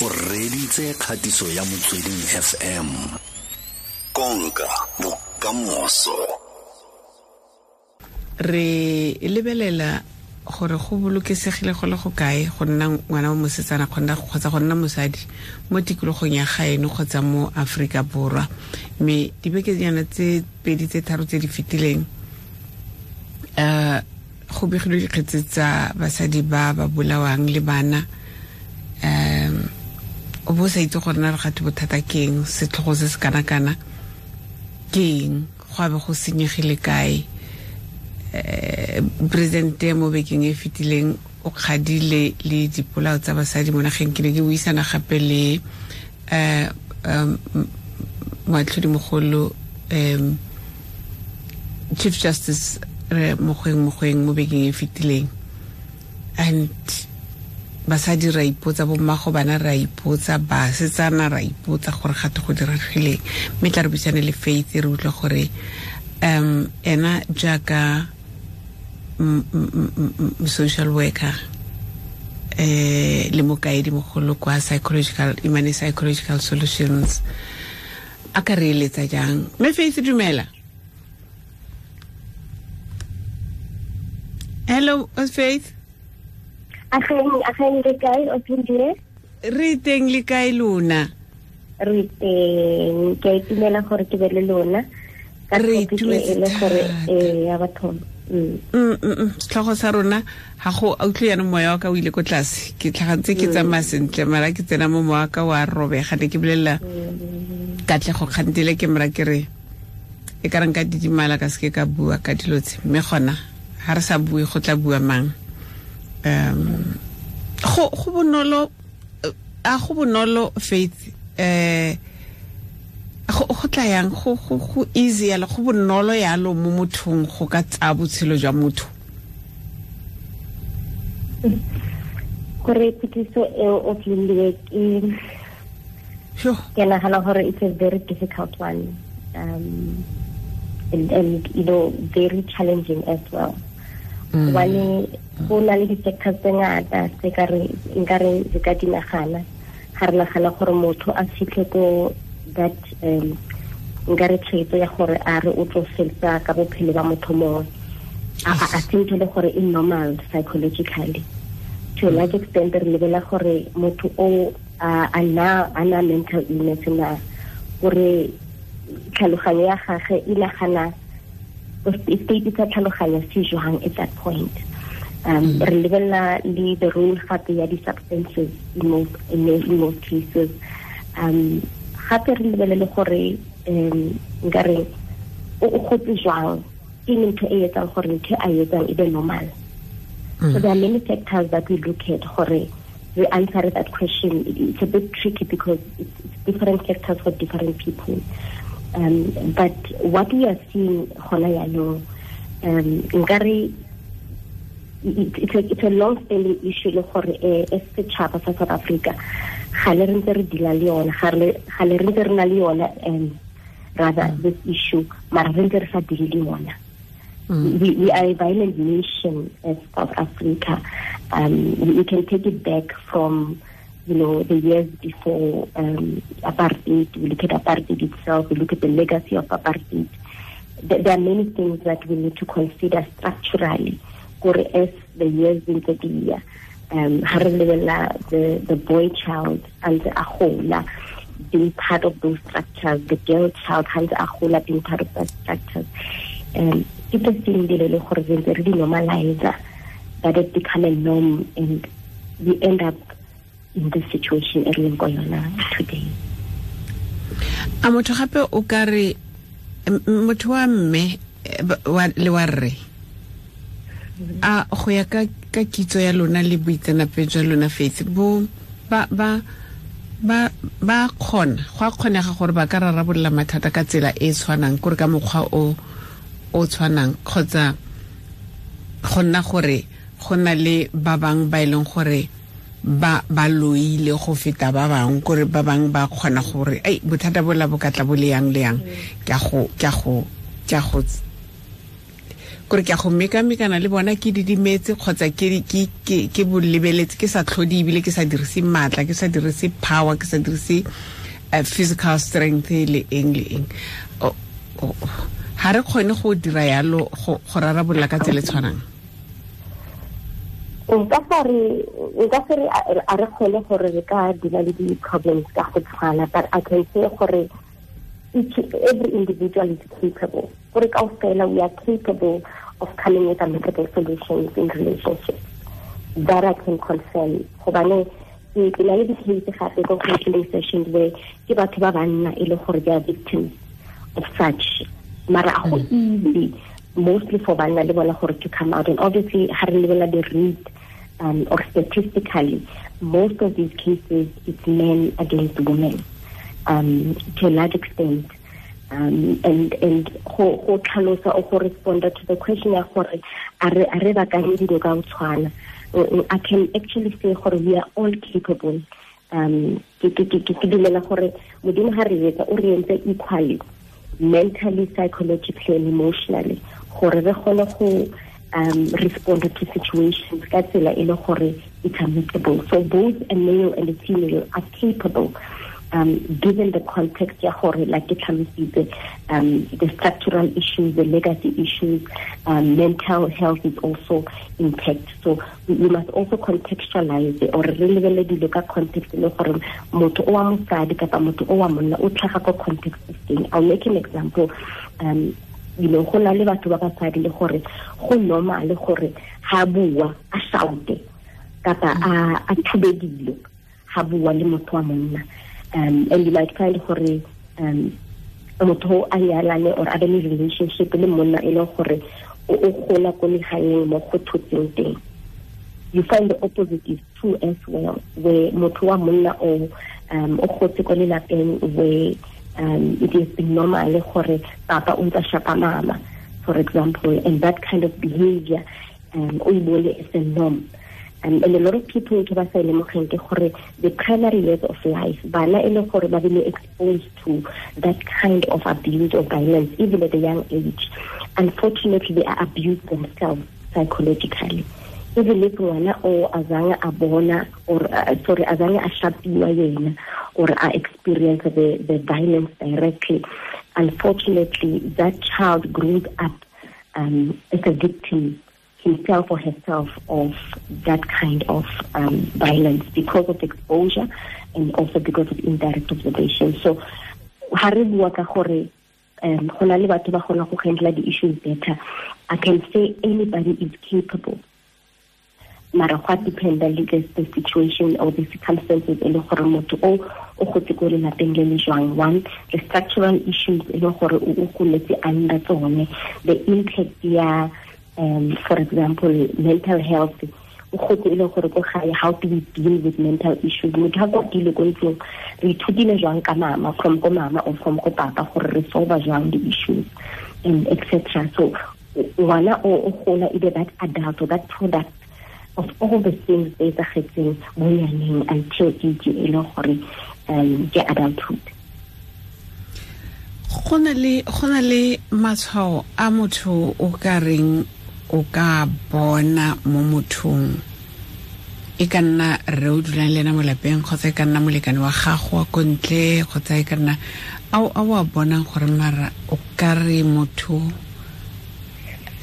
o reditse kgatiso ya motsweding fm konka bokamoso. Re lebelela gore go bolokesegile go le go kae go nna ngwana wa mosetsana kgotsa go nna mosadi mo tikologong ya gaeno kgotsa mo aforika borwa. Mme dibekenyana tse pedi tse tharo tse di fetileng um go begilwe dikgetse tsa basadi ba ba bolawang le bana um o bo sa itse gore na re gate bothata ke eng? Setlhogo se se kana-kana keng eng? Go abe go senyegile kae? Um presidente mo bekeng e fetileng o kgadile le dipolao tsa basadi mo nageng. Ke ne ke buisana gape le um moatlhodimogolo um chief justice re mogweng mogweng mo bekeng e fetileng. And basadi ra ipotsa bommago bana ra ipotsa basetsana ra ipotsa gore gate go diragileng mme tla re buisane le faith re utlwa gore um ena jaaka social worker eh le mokaedi mogolo kwa psychological imane psychological solutions a ka re eletsa jang? Mme faith dumela. Hello faith re kae o re teng le kae lona? Re teng ke itumela gore ke be le lona. Ka e le gore eh ya batho Mm. setlhogo sa rona ga go a utlwe yana moya wa ka o ile ko tlase. Ke tlhagantse ke tsamaya sentle mara ke tsena mo moya ka wa robega. Ne ke bolelela katlego kgantele ke mara ke re e ka reng ka didimala ka seke ka bua ka dilo tse. Mme gona ga re sa bue go tla bua mang um go go bonolo a go bonolo faith eh go go tla yang go go go easy yalo go bonolo yalo mo mothong go ka tsa botshelo jwa motho. Gore phetiso eo o tlile ke ke nagana gore it's a very difficult one. Um and, and you know very challenging as well. Gobane go na le di-sectors tse ngata tse ka re ka di nagana. Ga re nagana gore motho a fitlhe ko that um nkare tshwetso ya gore a re o tlo fetsa ka bophelo ba motho mongwe. A sentse le gore e normal psychologically. To large extent re lebela gore motho o a na mental illness na. Gore tlhaloganyo ya gage e nagana state sa tlhaloganyo se jwang at that point um re lebelela le the role gape ya di-substances in most, in, in most cases. Um gape re lebelele gore um nkare o o gotse jwang? Ke ntho e etsang gore ntho a e etsang e be normal. So there are many factors that we look at gore we answer that question. It's a bit tricky because it's, it's different factors for different people. Um, but what we are seeing gona yaanong um nkare it- it's a, it's a long standing issue le gore eh, as setšhaba sa south africa ga le re ntse re dila le yona ga le re ntse re na le yona um rather this issue mara re ntse re sa dile le yona we, we are a violent nation as South Africa. Um, we, we can take it back from, you know, the years before um, apartheid. We look at apartheid itself. We look at the legacy of apartheid. There, there are many things that we need to consider structurally. Gore as the years in the year, um, ha re lebella the the boy child and the ahola being part of those structures, the girl child and the ahola being part of those structures. Um, ke tse seng dilo le gore re ntse re di normalizer that it become a norm and we end up in this situation e re leng ko yona today. A motho gape o ka re motho wa mme eh, le wa rre a go ya ka ka kitso ya lona le boitseanape jwa lona faith bo ba ba ba ba kgona go a kgonega gore ba ka rarabolola mathata ka tsela e e tshwanang kore ka mokgwa o o tshwanang kgotsa go nna gore go na le ba bangwe ba e leng gore ba ba loile go feta ba bangwe kore ba bangwe ba kgona gore ai bothata bola bo ka tla bo le yang le yang ke a go ke a go ke a go kore ke a go mekamekana le bona ke didimetse kgotsa ke bolebeletse ke sa tlhodi ebile ke sa dirise maatla ke sa dirise power ke sa dirise uh, physical strength le eng le eng. Ga re kgone go dira yalo go rarabolola ka tsele tshwanang? Nka sa re a re kgone gore re ka dila le di-problems ka go tshwana but i can say gore each, every individual is capable gore we are capable of coming with amicable solutions in relationships that i can confirm. Gobane ke na le di-case gape ko counseling sessions where ke batho ba banna e le gore they are victims of such. Mara a go easy mostly for banna le bona gore to come out. And obviously ha re lebelela the-read um, or statistically, most of these cases, it's men against women. Um, to a large extent. Um, and and go tlhalosa o go responda to the question ya gore a re a re bakanye dilo ka tshwana. I can actually say gore we are all capable. Um ke dumela gore modimo ga re etsa o re entse equally mentally psychologically and emotionally gore re kgone go um, respond to situations ka tsela e le gore it's amicable so both a male and a female are capable um, given the context ya gore like ke um, the structural issues the legacy issues um, mental health is also intact. So we must also contextualize or re lebelele dilo ka context le gore motho o wa mosadi kapa motho o wa monna o tlhaga i'll make an example. Um, you know go na le batho ba basadi le gore go normal gore ha bua a shoute kapa a thube dilo ha bua le motho wa monna um and you might find gore um motho a nyalane or a be le relationship le monna e leng gore o gola ko legaeng mo go thotseng teng. You find the opposite is true as well where motho wa monna o um o gotse ko lelapeng where um, it is normal gore papa o ntsa shapa mama for example and that kind of behavior um, o ibone as a norm um, and a lot of people ke ba sa lemogeng ke gore the primary years of life bana e le gore ba bile exposed to that kind of abuse or violence even at a young age unfortunately they are abused themselves psychologically. Even if ngwana o azange a bona or uh, sorry azange a shapiwa yena or a experience the, the violence directly unfortunately that child grows up um, as a victim himself or herself of that kind of um, violence because of exposure and also because of indirect observation. So ha re bua um handle di-issues better. I can say anybody is capable. Mara go a dependa le the situation or the circumstances e le o one the structural issues e le gore o the impact ya um for example mental health gotse e gore ko gae how do we deal with mental issues? Motho ga ko dile ko ntlong re ithutile jwang ka mama from ko mama or from ko papa gore re solve jwang di-issues and etc so ngwana o gola e be that adult or that product of all the things tse etsagetseng mo nyaneng until age e le gore um ke adulthood. Go na le matshwao a motho o ka reng o ka bona mo mothong. E ka nna re o dulang le ena mo lapeng kgotsa e ka nna molekane wa gago wa ko ntle kgotsa e ka nna a o a bonang gore mara o ka re motho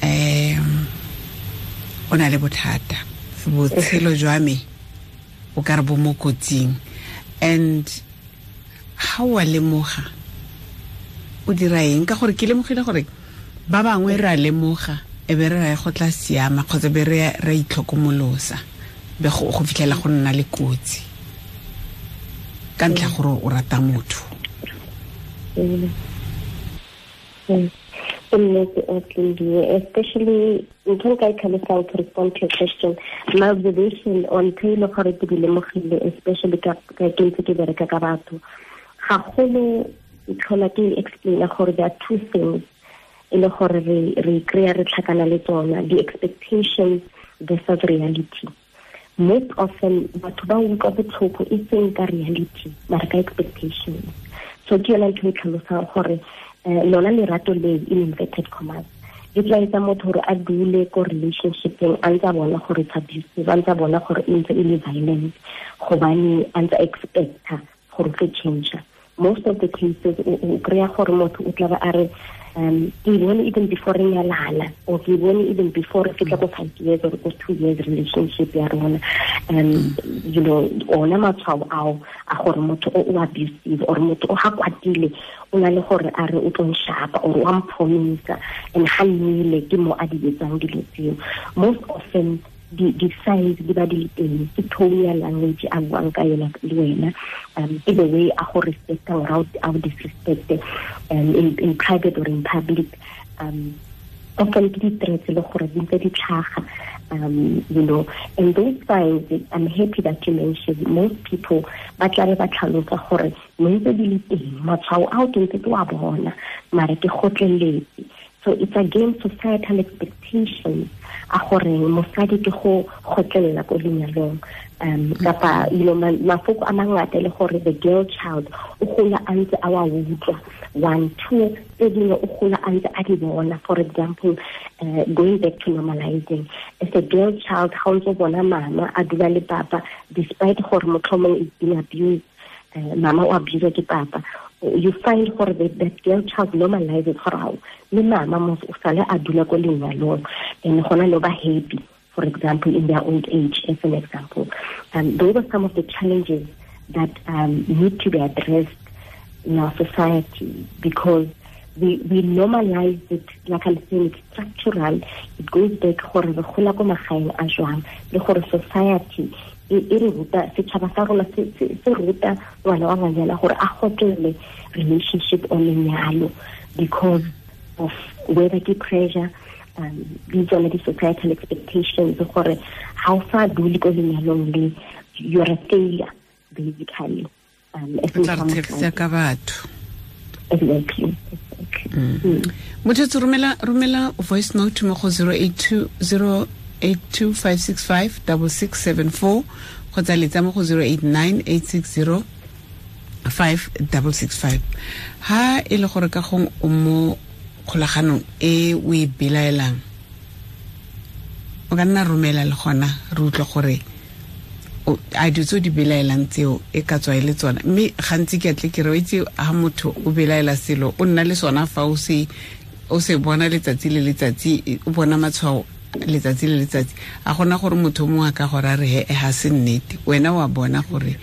um o na le bothata. Botshelo jwa me o ka re bo mo kotsing. And ha wa lemoga o dira eng? Ka gore ke lemogile gore ba bangwe re a lemoga e be re raya go tla siama kgotsa be re ra itlhokomolosa be go fitlhela go nna le kotsi. Ka ntlha gore o rata motho. Especially ntho nka itlhalosang to respond to your question my observation on ntho e le gore ke di lemogile especially ka ke ntse ke bereka ka batho ga golo tlhola ke explaina gore there are two things e le gore re kry-a re tlhakana le tsona the expectations versus reality. Most often batho ba utlwa botlhoko e seng ka reality mara ka expectations. So ke yona ntho e tlhalosang gore eh, lona lerato leo in inverted commas. Di tla etsa motho gore a dule ko relationshipeng a ntse bona gore it's abusive a ntse bona gore e ntse e le violent gobane a ntse expecta gore tlo change most of the cases o kry-a gore motho o tla a re um ke bone even before re nyalana or ke bone even before re fitla ko five years or ko two years relationship ya rona. Um you know ona matshwao ao a gore motho o abusive or motho o ga kwatile o na le gore a re o tlo nshapa or wa mphomisa. And ga nnile ke mo a di etsang dilo tseo. Most often di-signs di ba di teng. Ke tone ya language a buang ka yona le wena. Um ke the way a go respecta or a go disrespect um, in, in private or in public. Um often ke di-threats le gore di ntse di tlhaga. Um you know and those signs i'm happy that you mentioned most people ba tla ba tlhalosa gore mo ntse di le teng. Matshwao ao ke ke wa bona ke gotleletse so it's again societal expectations. A gore mosadi ke go gotlelela ko lenyalong. Um kapa you know mafoko a mangata le gore the girl child o gola a ntse a wa utlwa. One two tse dingwe o gola a a di bona. For example uh, going back to normalizing as a girl child ga o ntse bona mama a dula le papa despite gore motlhomong is being abused uh, mama o abuse ke papa you find for that, girl child normalizes for how? Le mama o sale a dula ko lenyalong. And gona le ba happy for example in their old age as an example. Um, those are some of the challenges that um, need to be addressed in our society because we, we normalize it like I'm saying it's structural. It goes back gore re gola ko magaeng a jwang le gore society e re ruta setšhaba sa rona se ruta ngwana wa ngwanyana gore a gotlele relationship o lenyalo because of whether ke pressure um di tsone di-societal expectations gore ga o sa dule ko lenyalong le you're a failure basically um ka batho. Exactly motho tse romela voice note mo go 082 0825656674 kgotsa letsa mo go 089860 5665 ha e le gore ka gong o mo kgolaganong e o e belaelang o ka nna romela le gona re utlwe gore a di tse o di belaelang tseo e ka tswa e le tsona. Mme gantsi ke atle ke re itse ga motho o belaela selo o nna le sona fa o o se bona letsatsi le letsatsi o bona matshwao letsatsi le letsatsi a gona gore motho mongwe a ka gore a re he ga se nnete. Wena wa bona gore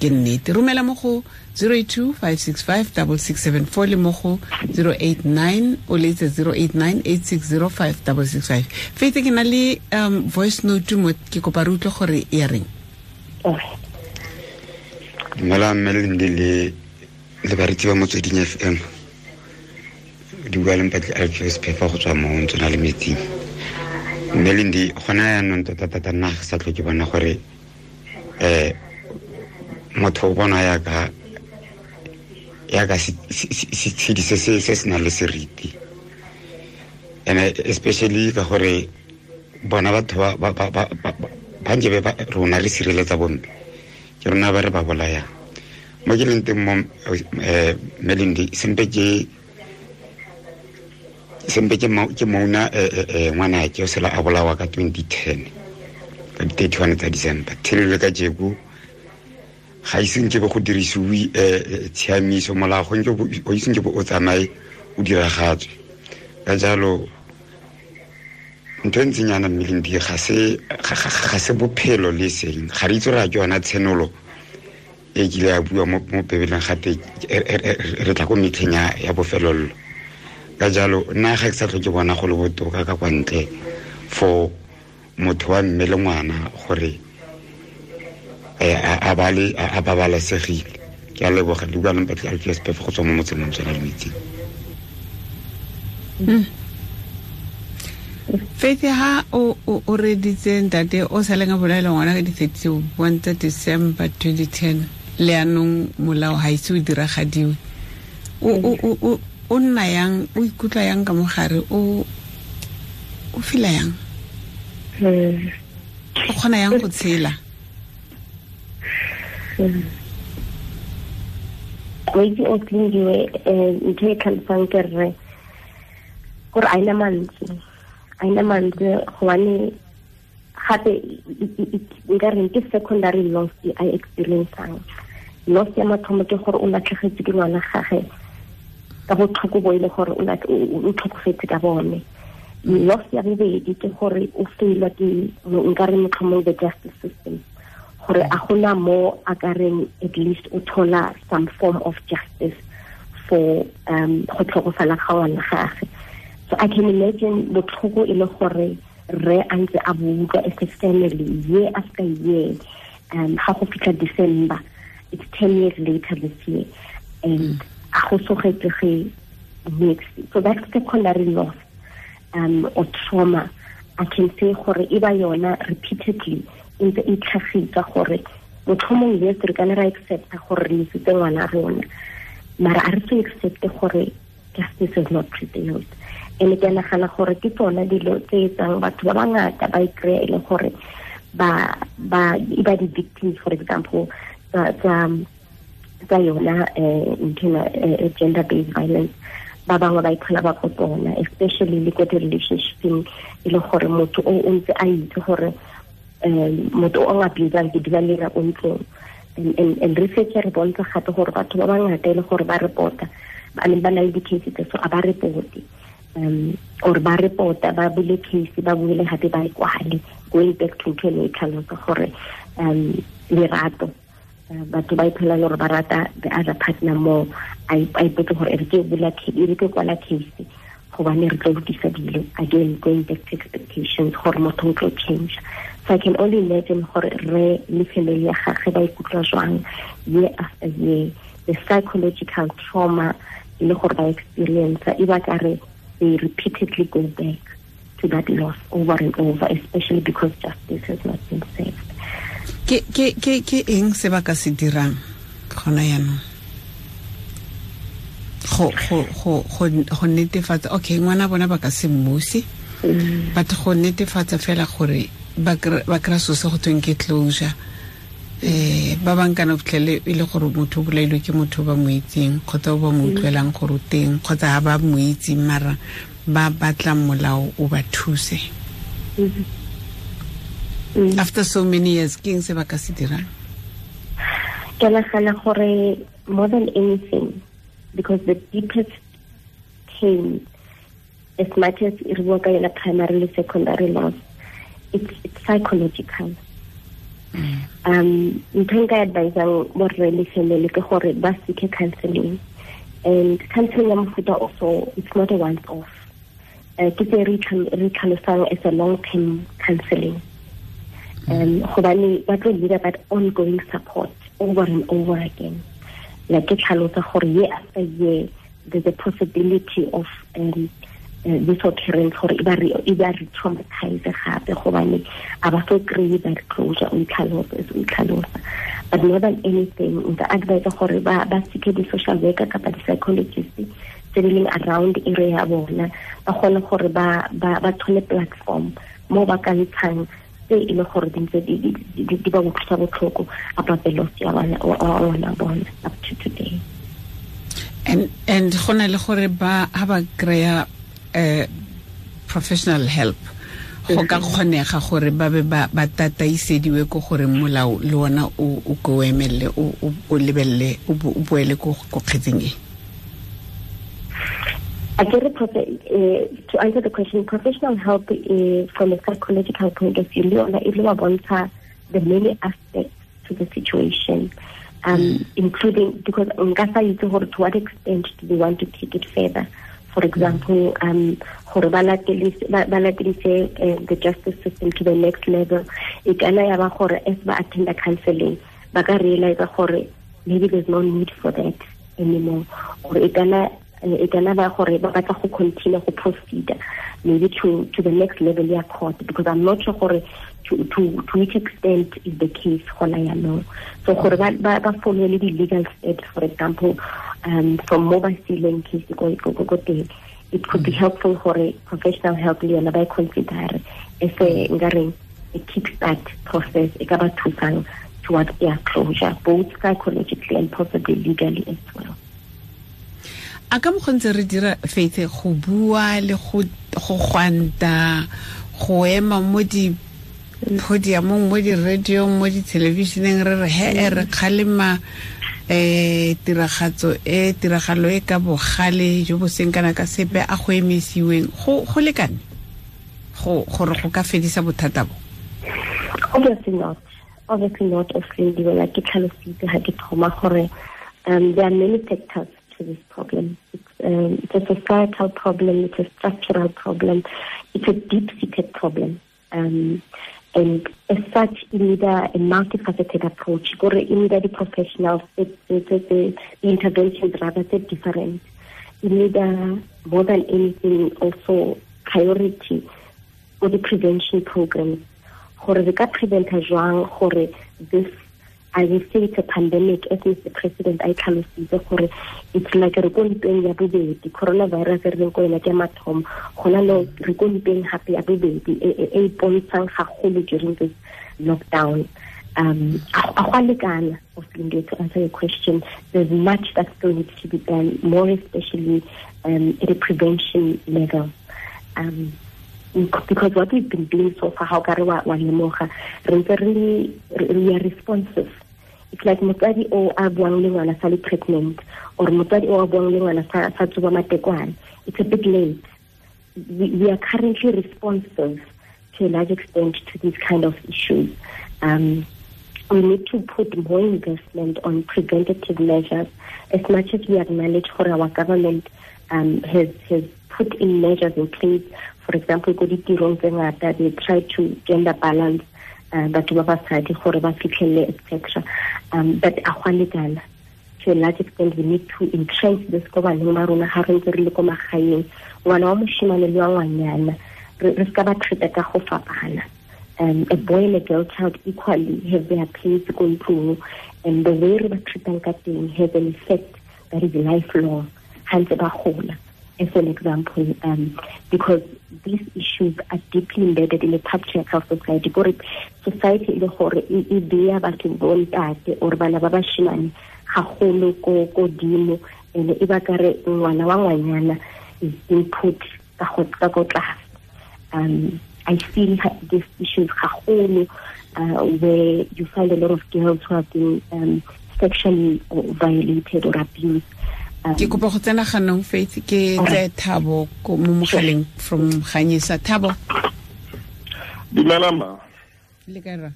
ke nnete. Romela mo go 082 le mo go 089 o letse 089 fete ke na le um voice note mo ke kopa re utlwe gore e reng? Dumela mme lendi le le baretsi ba motsweding f m. Di bua lempatli alfios phefa go tswa mo ntse na le metsing mme lendi gona yaanong tota-tota nna ga sa tlho ke bona gore um motho o bona yaka yaka setshedi se se nang le seriti. And especially ka gore bona batho ba be rona re sireletsa bompe ke rona ba re ba bolayang. Mo ke leng teng mo um melendi sempe ke sempe ke mouna ngwanake o sela a bolawa ka 2010 ka di-thirty-one tsa december. Thelele ka jeko ga iseng ke be go dirisiwe um tshiamiso. Molago o iseng ke bo o tsamaye o diragatswe ka jalo ntho e ntseng yana mmeleng di ga se bophelo le seng ga re itse re ke yona tshenolo e kile ya bua mo pebeleng gate re tla ko metlheng ya bofelollo ka jalo nna ga ke sa tlho ke bona go le botoka ka kwa ntle for motho wa mme le ngwana gore a babalesegile. Ke a leboga le bua lempatli alfiaspef go tswa mo motseng mo tswana le metsing faithe ha o o reditse ntate o saleng a a bolaela ngwana ka di-thirty one tsa december twenty ten le anong molao ga ise o diragadiwe o nna yang o ikutlwa yang ka mogare o o fila yang? O kgona yang go tshela? O itse o tlingiwe ntho e tlhalosang ke rre gore a ena mantsi a ena mantsi gobane gape nka reng ke secondary loss a experienceang loss ya mathomo ke gore o latlhegetse ke ngwana gage ka botlhoko bo e le gore o tlhokofetse ka bone. Loss ya bobedi ke gore o failwa ke nka re motlhomong the justice system gore a gona mo a at least o thola some form of justice for um go tlhokofala ga ngwana gage. So i can imagine botlhoko e le gore re a ntse a buka as a family year after year um ga go fitlha december it's 10 years later this year and a next. So that's secondary loss um or trauma. I can say gore e yona repeatedly e ntse e tlhagisa gore motlhomong yes re kana ra accepta gore re isitse ngwana mara a re se justice is not prevailed. And ke nagana gore ke tsona dilo tse etsang batho ba bangata ba ikry-a e le gore ba ba di-victims for example tsa yona um gender based violence. Ba bangwe ba iphola ba ko tsona especially le ko di-relationshipeng e le gore motho o o ntse a itse gore um motho o ngabusang ke dula le ko ntlong and research re bontsha gape gore batho ba bangata e le gore ba reporta ba ba na le di-case tse so a ba reporte. Um or ba reporta ba bule case ba buile gape ba e kwale going back to ntho e ne e tlhalosa gore um lerato batho ba iphelela gore ba rata the other partner more. A ipotse gore re ke bula e re ke kwala case gobane re tlo lokisa dilo. Again going back to expectations gore motho o tlo change. So i can only imagine gore re le family ya gage ba ikutlwa jwang year after year. The psychological trauma e le gore ba experience e ba kare they repeatedly go back to that loss over and over especially because justice has not been served ke ke ke ke eng se ba ka se dirang gona yaanong go go go go netefatsa okay ngwana bona ba ka se mmusi mm. but go netefatsa fela gore ba kry-a so se go tweng ke closure. Eh ba bang kana botlhele e le gore motho o bolailwe ke motho ba mo itseng kgotsa o ba mo utlwelang gore o teng kgotsa ga ba mo itseng mara ba batlang molao o ba thuse. Mm-hmm. Mm. after so many years ke eng se ba ka se dirang? Ke nagana gore more than anything because the deepest pain as much as e re bua ka yona primary secondary loss it's, it's psychological. Mm. um ntho nka advisang borre le family ke gore ba seeke counseling and counseling ya mofuta also it's not a once off. Uh, ke se re tlhalosang as a long term counseling um gobane ba tlo need that ongoing support over and over again. Like ke tlhalosa gore year after year there's a possibility of um, uh, this occurrence gore e ba re traumatize gape. Gobane a ba so kry that closure o itlhalosa o itlhalosa. But more than anything nka advise gore ba seeke di-social worker kapa di-psychologist tse di leng around area ya bona. Ba kgone gore ba thole platform mo ba ka ntshang tse e le gore di ntse di ba utlwisa botlhoko about the loss ya bana bona up to today. And and go na le gore ba ha ba kry-a um professional help go ka kgonega gore ba be ba tataisediwe ko gore molao le ona o ko emelele o lebelele o boele ko kgetseng e I get it. Uh, to answer the question, professional help uh, from a psychological point of view, Leona Ilua the many aspects to the situation, um, mm. including because Ngasa to what extent do they want to take it further? For example, um, uh, the justice system to the next level. It can as ba attend counseling, baka realize maybe there's no need for that anymore. Or it e kana ba gore ba batla go continue go proceed maybe to to the next level ya court because i'm not sure gore to to to which extent is the case gona yaanong so gore ba ba follow le di-legal steps for example um from mobile stealing case go teng it could be helpful gore professional help le yona ba e consider as a ngareng a kickstart process e ka ba thusang towards their closure both psychologically and possibly legally as well a ka mokgontse re dira faith go bua le go gwanta go ema mo di podiumong mo di-radiong mo di-televisioneng re re he re kgalema um tiragatso e tiragalo e ka bogale jo bo seng kana ka sepe a go emisiweng. Go lekane gore go ka fedisa bothata bo. Obviously not. Obviously not ofrediwe like ke tlhalositse ga ke thoma gore um, there are many factors to this problem. It's, um, it's, a societal problem, it's a structural problem, it's a deep-seated problem. Um, and as such, you need a, a multifaceted approach. You need the professionals, the, the, the, the interventions rather, they're different. You need a, more than anything also priority for the prevention programs. gore preventa jwang gore this I will say it's a pandemic as Mr. President I tlhalositse gore it's like re ko mpeng ya bobedi. Coronavirus re reng ko yona ke mathomo. Gona no re ko mpeng gape ya bobedi e e pontshang during this lockdown. Um a lekana of Lindy to answer your question. There's much that still needs to be done more especially um, at a prevention level. Um, because what we've been doing so far how ka re wa lemoga re ntse re are responsive it's like motsadi o a buang le ngwana sa le or motsadi o a buang le ngwana sa sa matekwane. It's a bit late. We, we are currently responsive to a large extent to these kind of issues. Um, we need to put more investment on preventative measures. As much as we acknowledge for our government um, has has put in measures in place for example go ditirong tse they try to gender balance batho ba basadi gore ba fitlhelele etc um, but a lekana. To a large extent we need to entrench this ko baneng ba rona ga re ntse re le ko magaeng. Ngwana wa moshimane le wa ngwanyana re ska ba treata ka go fapana. Um, a boy and a girl child equally have their place ko ntlong and the way re ba treatang has an effect that is lifelong. Ga ntse gola as an example, um, because these issues are deeply embedded in the patriarchal society. Gore society e le gore e beya batho bo ntate or bana ba bashimane gagolo ko ko dimo and e ba kare ngwana wa ngwanyana is being put ka go tlase um I see these issues gagolo uh, where you find a lot of girls who have been um, sexually violated or abused ke kopa go tsena ganong faith ke tse thabo mo mogaleng from ganyesa. Thabo? Dumela ma. Le kara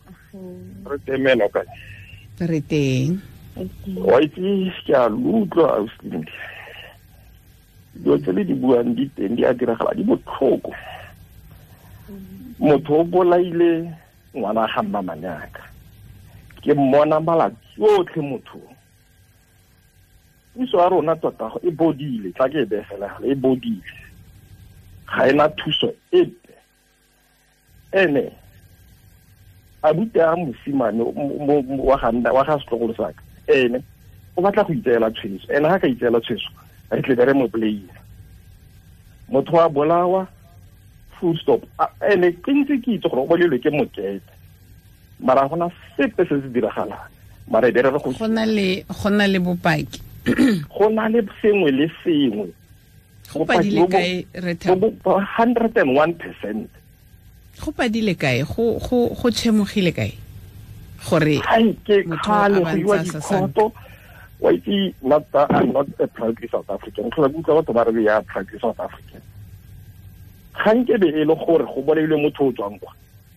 re temeno ka re teng. Wa itse ke a lutlwa auslindi dilo tse le di buang di teng di a diragala di botlhoko. Motho o bolaile ngwana ga mma manyaka. Ke mmona malatsi otlhe mothong puso ya rona tota e bodile tla ke e begelegala e bodile. Ga ena thuso epe. Ene abute a mosimane wa ga setlogolo saka ene o batla go itseela tshweso ene ga ka itseela tshweso re tle be re mo playile motho wa bolawa full stop. Ene ke ntse ke itse gore o bolelwe ke mokete. Mara gona sepe se se diragalang. Mara e be re go na le bopaki go na le sengwe le sengwe. Go padile kae re hundred and one percent. Go padile kae? Go go go tshemogile kae? Gore ke khale go iwa dikhoto. wa itse not I'm not a proudly South African. Tlhola kutlwa batho ba re ya proudly South African. Ga nke be e le gore go bolailwe motho o tswang kwa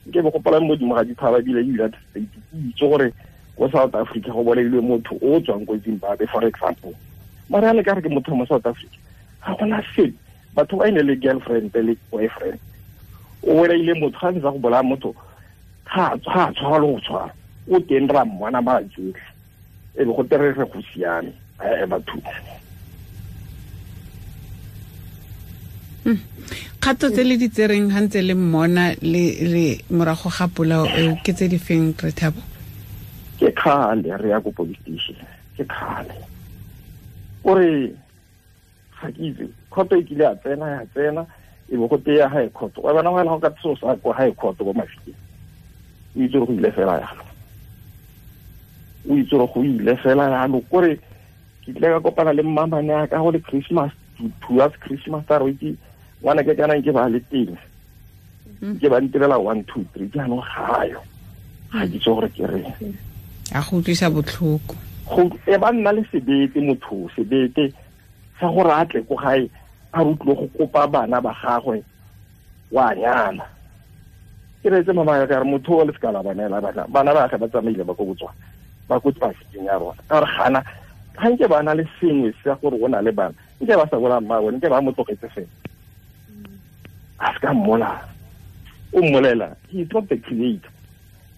nke be go palame modimo ga dithaba ebile United States. Ke itse gore ko south africa go bolailwe motho o tswang ko zimbabwe for example. Mara a le ka re ke motho mo south africa ga gona sepe batho ba ene le girlfriend le boyfriend. O bolaile motho ga ntse go bolaya motho ga a tshwara le go tshwara o teng ra mmona ba e be go terere go siame ae batho kgato tse le di tsereng ga ntse le mmona le morago ga polao eo ke tse di feng re thabo ke kgale re ya ko police station. Ke kgale ore ga ke itse kgoto e kile ya tsena ya tsena e bo go teya high court. Wa bona go ka tso sa ko high court ko mafikeng. O itse go ile fela yalo. O itse go ile fela yalo. Kore ke tle ka kopana le mmamane a ka go le christmas towards christmas a re ke ngwana ke kana ke ba le teng. Mm. ke ba ntirela one two three jaanong gayo ga ke tse gore ke reng a go utlwisa botlhoko. E ba nna le sebete motho sebete sa gore a tle ko gae a rutlwe go kopa bana ba gagwe wa nyala. Ke reetse mama ka re motho o le seka la banela bana bana ba ge ba tsamaile ba ko botswana ba ko pafikeng ya rona. Ka gore gana ga nke ba na le sengwe sa gore o na le bana nke ba sa bola mmawe nke ba mo tlogetse fela. A se ka mmolala o mmolela he is not the creator.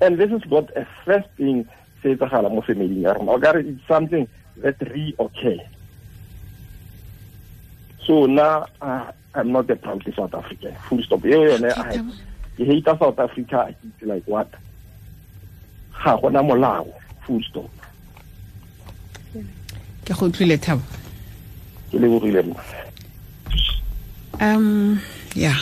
And this is not a first thing se etsagala mo familing ya rona. O kare it's something that re-occur so na uh, i'm not a proudly south african. Full stop. Eo yone ke hate south africa. It's like what? Ga gona molao. Full stop. Ke go utlwile thabo? Ke lebogile mma um yeah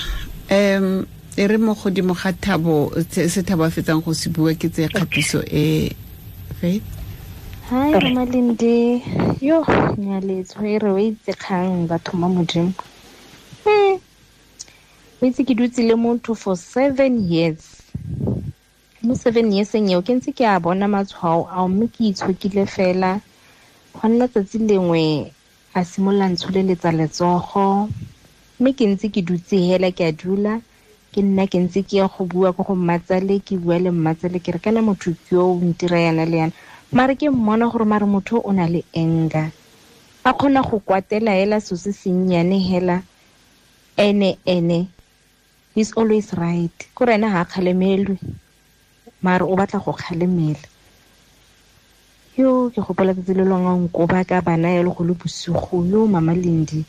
um e re mo godimo ga thabo se thabo a fetsang go se bua ke tse kgatiso e faith Hi, mamalindi Yo, nyaletswe e re o itse kgang batho mo modimo. Hmm. O itse ke dutse le motho for seven years. Mo seven years eo ke ntse ke a bona matshwao ao mme ke itshokile fela. Go nna tsatsi lengwe a simolola ntsholeletsa letsogo. Mme ke ntse ke dutse hela ke a dula. Ke nna ke ntse ke ya go bua ko go mmatsale ke bua le mmatsale ke re kana motho ke o ntira yana le yana. Mare ke mmona gore mare motho o na le enga a kgona go kwatela hela so se sennyane hela ene ene he's always right. Ko re ena ga a kgalemelwe mare o batla go kgalemela. Yo ke gopola tsatsi le nko nkoba ka bana ya le go le bosigo. Yo mama lendi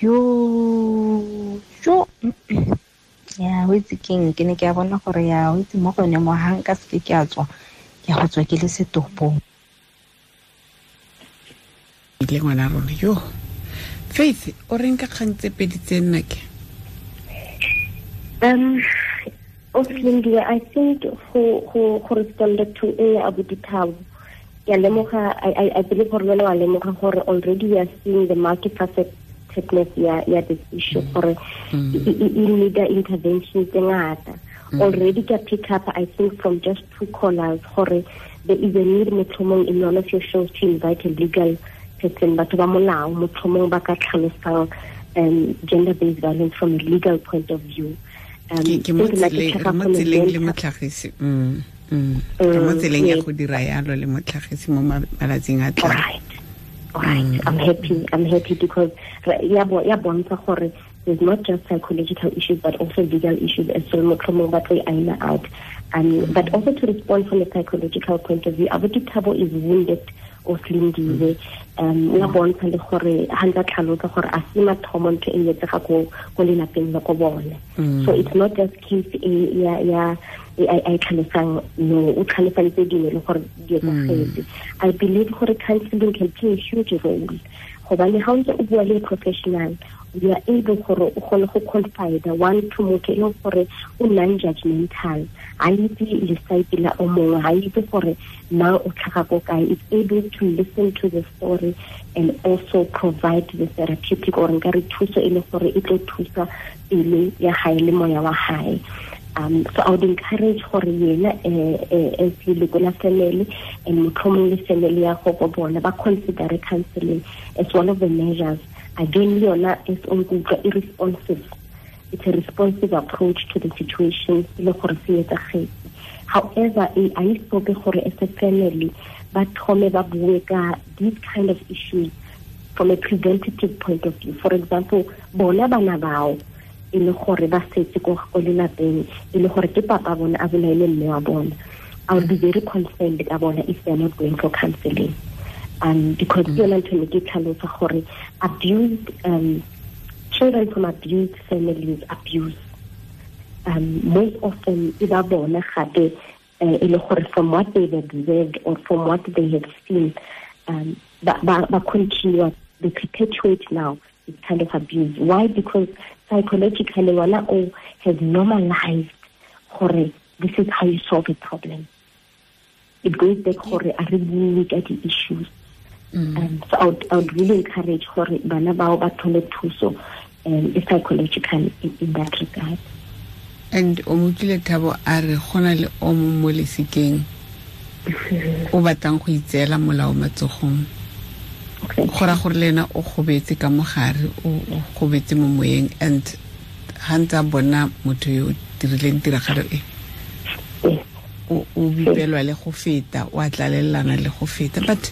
yo yo ya o itse keng ke ne ke a bona gore ya o itse mo gone mo hang ka seke ke a tswa ke go tswa ke le setopong ile ngwana rona yo faith o reng ka kgang tse pedi tse nna ke Um, Oslindi, I think who who corresponded to a Abu Dhab. Yeah, lemoga, I, I, I believe for wena wa lemoga gore already we are seeing the multifacetedness ya ya this issue gore e e- e need intervention tse ngata. Already ka pick up I think from just two callers gore there is a need motlhomong in one of your shows to invite a legal person batho ba molao motlhomong ba ka tlhalosang um, gender-based violence from a legal point of view. Um, mo tseleng the re mo Chakapole tseleng le motlhagisi Mm, mm. mo Mm, tseleng ya go dira yalo le motlhagisi mo malatsing a tlang right. I'm happy. I'm happy because bo- ya bontsha gore there's not just psychological issues but also legal issues as well motlhomong ba tlo aina out um, but also to respond from a psychological point of view abuti thabo is wounded o slindiwe um ya bontsha le gore ga nka tlhalosa gore a se mathomo ntho e etsega ko lelapeng le ko bone. So it's not just case e ya ya a e tlhalosang no o tlhalosantse dingwe le gore di etsagetse i believe gore counseling can play a huge role gobane ga o ntse o bua le professional you are able gore o kgone go confide one to motho e leng gore o non-judgmental ga itse lesaiti la o mongwe ga itse gore na o tlhaga ko kae? Is able to listen to the story and also provide the therapeutic or nka re thuso e le gore e tlo thusa pele ya gae le moya wa gae um, so I would encourage gore yena eh, eh, as leloko la family and motlhomong le family ya go go bona ba consider counseling as one of the measures again yona as o nkutlwa irresponsive it's a responsive approach to the situation e le gore se etsagetse however e a e sope gore as a family ba thome ba bue ka these kind of issues from a preventative point of view. For example bona bana bao e le gore ba setse ko lelapeng e le gore ke papa bona a bolaile mme wa bona. I would be very concerned ka bona if they're not going for counseling um, because ke yona ntho ne ke tlhalosa gore abused um, children from abused families abuse um, most often e ba bona gape e le gore from what they've observed or from what they have seen. Um, ba, ba, ba continue they perpetuate now this kind of abuse. Why? Because psychologically wala o has normalized gore this is how you solve a problem. It goes back gore a re bue ka di-issues mm. um, so I would, I would really encourage gore bana bao ba thole thuso um, psychological in, in that regard. And o motlile thabo a re go na le o mo mo lesikeng o batlang go itseela molao matsogong. Go ra gore le ena o gobetse ka mogare o gobetse mo moyeng and ga ntse a bona motho yo o dirileng tiragalo e o bipelwa le go feta o a tlalelelana le go feta. But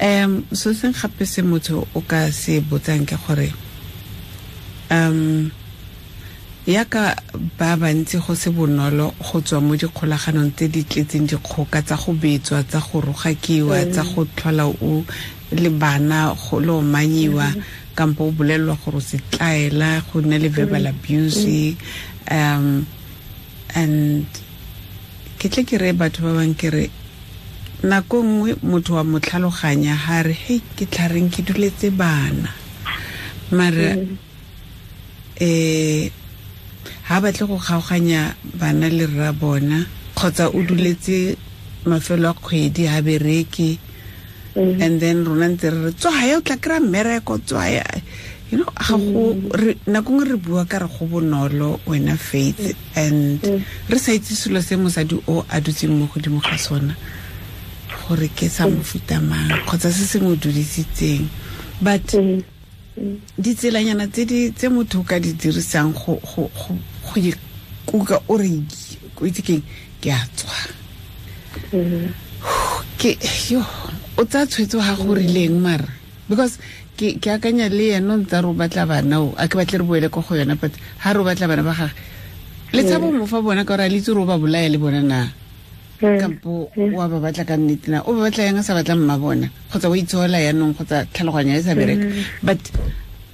um so seng gape se motho o ka se botsang ke gore um yaka ba bantsi go se bonolo go tswa mo dikgolaganong tse di tletseng dikgoka tsa go betswa tsa go rogakiwa tsa go tlhola o le bana go le o manyiwa kampo o bolelelwa gore o se tlaela go nna le verbal abuse um and ke tle ke re batho ba bang ke re nako nngwe motho wa motlhaloganya ha re he ke tlhareng ke duletse bana? Mara um ha batle go kgaoganya bana le rra bona kgotsa o duletse mafelo a kgwedi ha bereke mm. and then rona ntse re re tswaya o tla kry-a mmereko tswaya you know ga go na nako re bua ka re go bonolo wena faith mm. and re sa itse selo se mosadi o a dutseng mo godimo ga sona gore ke sa mofuta mang kgotsa se se mo dudisitseng but ditselanyana tse motho o ka di dirisang go go ikuka o re o itse keng? Ke a tswa. Ke yo o tsa tshwetso ga go rileng mara because ke akanya le yena ntse re o batla bana o a ke batle re boele ko go yona but ha re o batla bana ba gage le tshabo mo fa bona ka gore a le itse re o ba bolaya le bona na? Kampo wa ba batla ka nnete na? O ba batla yang a sa batla mma bona? Kgotsa o itseola yanong kgotsa tlhaloganya e sa bereka but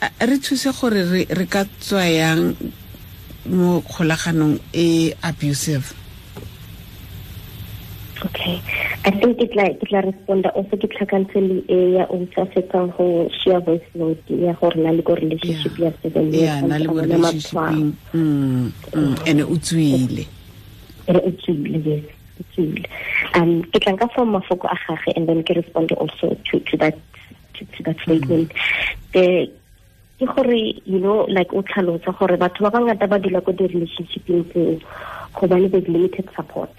re thuse gore re ka tswa yang mo kgolaganong e abusive okay. I think ke tla ke tla responda also ke tla cancel e ya o tsa fetsang go share voice note ya gore na le go relationship ya seven years yeah na le go relationship mm mm ene o tswile. Ene o tswile yes o tswile. Um ke tla nka form mafoko a gage and then ke respond also to to that to, to that statement. The ke gore you know like o tlhalotsa gore batho ba bangata ba dula ko di-relationshipeng tseo gobane there's limited support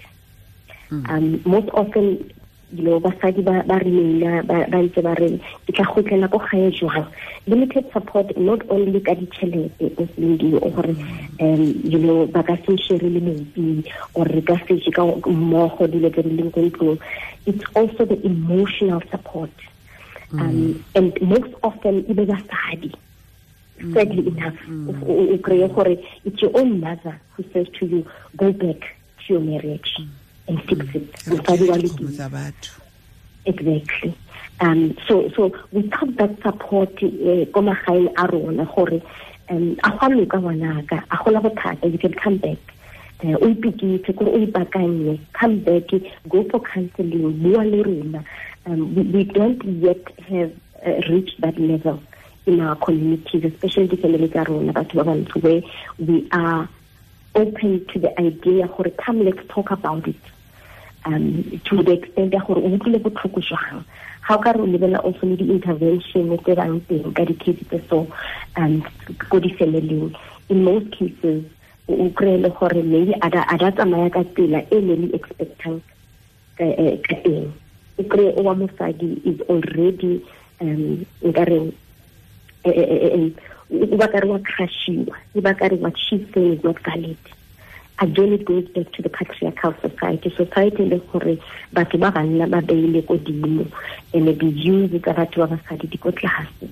mm. um most often you know basadi ba remaina ba ntse ba re ke tla gotlela ko gae jwang? Limited support not only ka ditšhelete o selendio o gore um you know ba ka se le metsi or re ka se ka mmogo dilo tse di leng ko ntlong. It's also the emotional support. Mm. um and most often e be basadi. Sadly enough o kry gore it's your own mother who says to you go back to your marriage and fix it. Lekile exactly. Um so so without that support ko magaeng a rona gore um a go loka ngwanaka a bothata you can come back. O ipikitse kore o ipakanye come back go for counseling bua le rona. Um, we, we don't yet have uh, reached that level in our communities, especially the family where we are open to the idea for come let's talk about it um, to the extent that gore o utlwile botlhoko jwang. Ga o ka re o lebelela also le di-intervention tse bang teng ka di-case tse so um ko di-familing in most cases o kry le gore maybe a da tsamaya ka tsela e ne le expectang ka teng. O kry o wa mosadi is already um nkareng o ba ka re wa crushiwa e what she's saying is not valid again it goes back to the patriarchal society. Society le gore batho ba banna ba beile ko dimo and the use tsa batho ba basadi di ko tlase.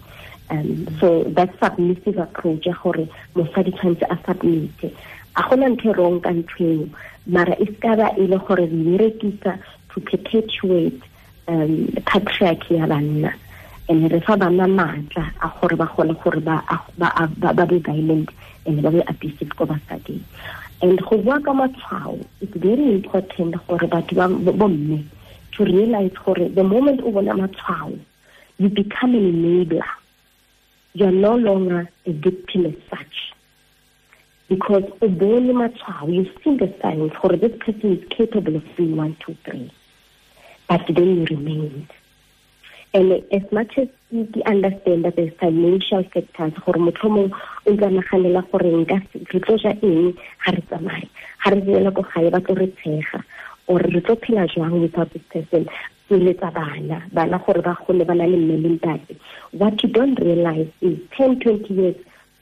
Um so that submissive approach ya gore mosadi tshwanetse a submite. A gona ntho wrong ka ntho mara e se ka ba e gore re berekisa to perpetuate um patriarchy ya banna. And re fa bana maatla a gore ba gone gore ba be violent and ba be abusive ko basading and go bua ka matshwao. It's very important gore batho ba bomme to realize gore the moment o bona matshwao you become an enabler. You are no longer a victim as such. Because o bone matshwao you see the signs gore this person is capable of doing one two three. But then you remained and as much as ke understand that there's financial factors gore motlho mongwe o ntse naganela gore nka re tlo ja eng ga re tsamaye? Ga re boela ko gae ba tlo re tshega or re tlo phela jwang without this person tsa bana bana gore ba gole ba na le mme le ntate. What you don't realize is 10 20 years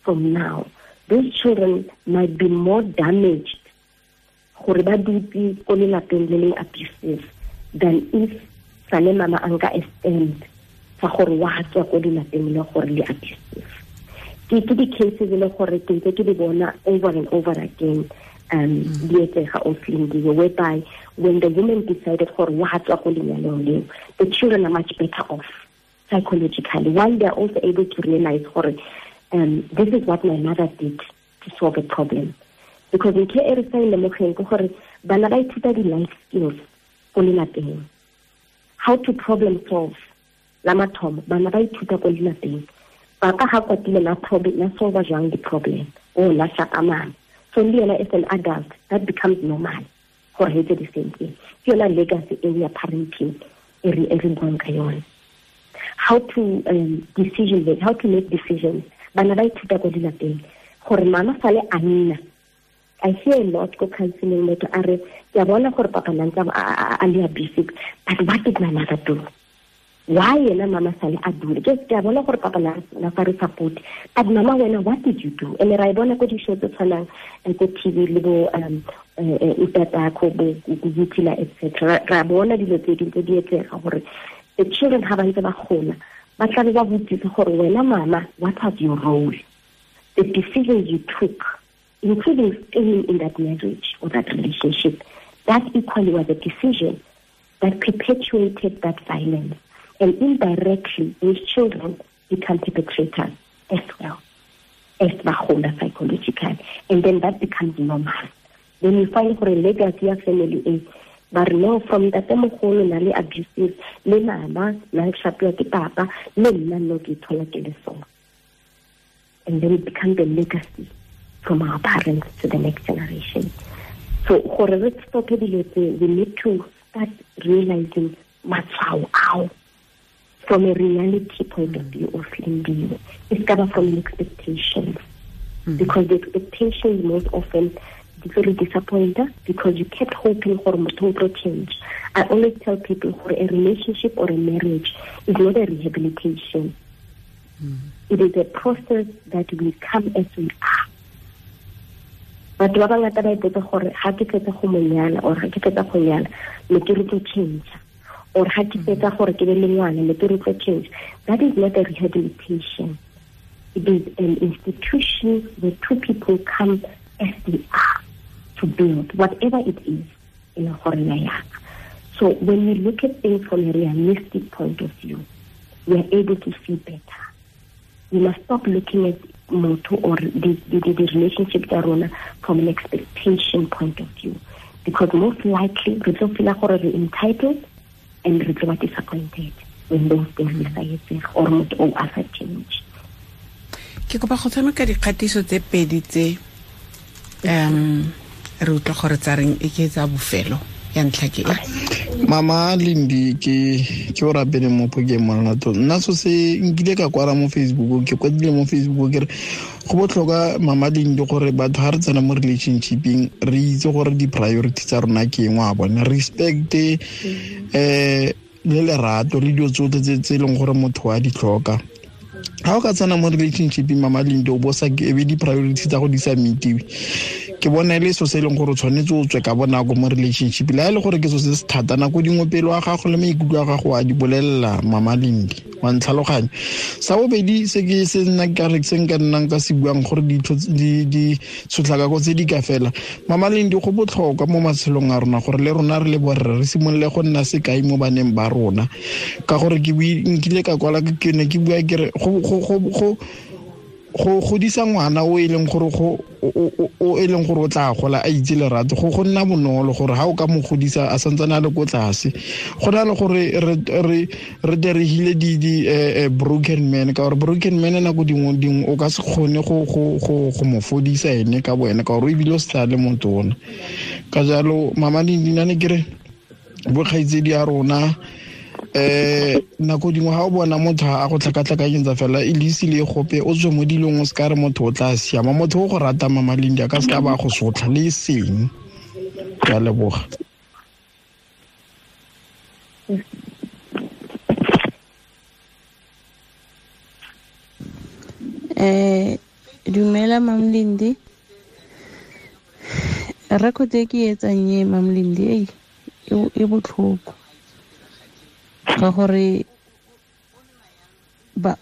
from now those children might be more damaged gore ba dutse ko lelapeng le leng abusive than if sale mama a nka stand sa gore wa tswa ko lelapeng le gore le abusive ke ke di-cases e le gore ke ntse ke di bona over and over again um di etsega oflindiwe whereby when the woman decided gore wa tswa ko lenyalong leo the children are much better off psychologically. While they are also able to realize gore um, this is what my mother did to solve a problem. Because ntho e re sa e lemogeng ke gore bana ba ithuta di-life skills ko lelapeng. How to problem solve la mathomo bana ba ithuta ko lelapeng papa ga kwatile la problem la solve jang di-problem? O la shakamana so le yena as an adult that becomes normal. Gore etse the same thing. Ke yona legacy e ya parenting e re buang ka yone. How to um, decision make how to make decisions. Bana ba ithuta ko dilapeng gore mama sale a nna. I hear a lot ko counseling motho a re ke a bona gore papa nantse a le abusive but what did my mother do why yena mama sale a dule? Ke ke a bona gore papa na fa re support but mama wena what did you do? And ra bona ko di-show tse tshwanang eh, ko tv le bo um eh, eh, utatakho bo gutila etc ra bona dilo tse dintse di etsega gore the children ga ba ntse ba gola ba tlabe ba botsitse gore wena mama what was your role? The decisions you took including staying in that marriage or that relationship that equally was a decision that perpetuated that violence and indirectly those children become perpetrators as well as bagola psychologically. And then that becomes normal. Then you find for a legacy of family ba re no from ntatemogolo na le abusive le mama na shapiwa ke papa le nna nno ke ithola ke and then it becomes a legacy from our parents to the next generation. So gore re stope dilo we need to start realizing matshwao ao from a reality point of view of lindiwe e se ka from an expectations mm. because the expectations most often very disappointed because you kept hoping for a change. I always tell people for a relationship or a marriage is not a rehabilitation. Mm. It is a process that will come as we are. batho ba bangata ba ipotsa gore ga ke fetsa go monyala or ga ke fetsa go nyala le ke re tlo change or ga ke fetsa gore ke be le ngwana le ke re change that is not a rehabilitation it is an institution where two people come as they are to build, whatever it is in a Horinayak. So when we look at things from a realistic point of view, we are able to see better. We must stop looking at Moto or the, the, the relationship Darona from an expectation point of view. Because most likely, we don't feel like we're entitled and we feel disappointed when those things are or not all other change. ke kopa go tshameka dikgatiso tse pedi tse um re utlwa gore tsa reng e ke tsa bofelo ya ntlha ke e mama lindi ke o rapele mo pokeng monanato nna so se nkile ka kwara mo facebook ke kwadile mo facebook ke re go botlhokwa mama lindi gore batho ga re tsena mo relationshiping re itse gore di-priority tsa rona ke engwe a bone respect um le lerato le dilo tsotlhe tse e leng gore motho wa di tlhoka. Ga o ka tsena mo relationshiping mama lindi o bosa ebe di-priority tsa go di sa metiwe ke bona e le so se e leng gore o tshwanetse o tswe ka bonako mo relationship le a e le gore ke so se se thata nako dingwe pelo wa gago le maikutlo a gago a di bolelela mama lindi wa ntlhaloganyo sa bobedi se ke se nna kare se nka nnang ka se buang gore ditshotlhakako tse di ka fela. Mama lindi go botlhokwa mo matshelong a rona gore le rona re le borre re simolole go nna sekai mo baneng ba rona. Ka gore ke nkile ka kwala ke ne ke bua kere go go godisa ngwana o e leng gore go o e leng gore o tla gola a itse lerato. Go go nna bonolo gore ga o ka mo godisa a santsane a le ko tlase. Go na le gore re diregile di-broken man ka gore broken man nako dingwe dingwe o ka se kgone go mo fodisa ene ka bo ene ka gore o ebile o se tsa le motona ka jalo mama dindina ne kere bokgaitsedi a rona eh nako dingwe ga o bona motho a go tlhakatlhakanyetsa fela e leisi le gope o tswe mo dilong o se ka re motho o tla siama. Motho o go rata mamalendi a ka se ka ba go sotlha le seng. Ka leboga. Eh dumela mamlindi record e ke etsang e e botlhoko ka gore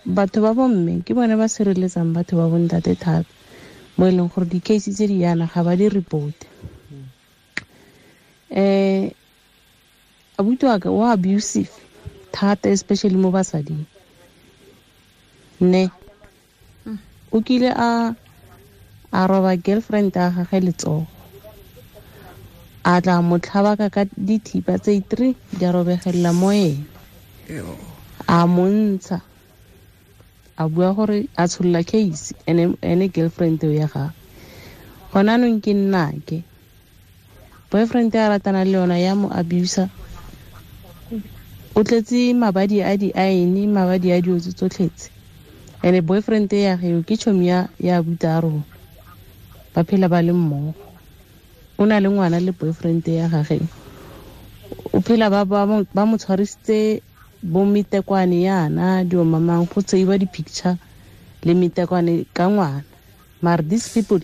batho ba bomme ke bone ba sireletsang batho ba bontate thata mo e leng gore di-case tse di yana ga ba di reporte. Um abuti wa ka o abusive thata especially mo basading. Ne o kile a a roba girlfriend a gage letsogo. A tla motlhabaka ka dithipa tse three di a robegelela mo ene a montsha a bua gore a tsholola case ene girlfriend ya gagwe. Gona anong ke nnake. Boyfriend a ratana le yona ya mo abusa o tletse mabadi a di ine mabadi a diotse tsotlhetse and-e boyfriend ya geo ke tšhomi ya abuta a rona. Ba phela ba le mmogo. O na le ngwana le boyfriend ya gage o phela ba mo tshwarisitse bo metekwane yana diomamang go tseiwa di-picture le metekwane ka ngwana. Mare these people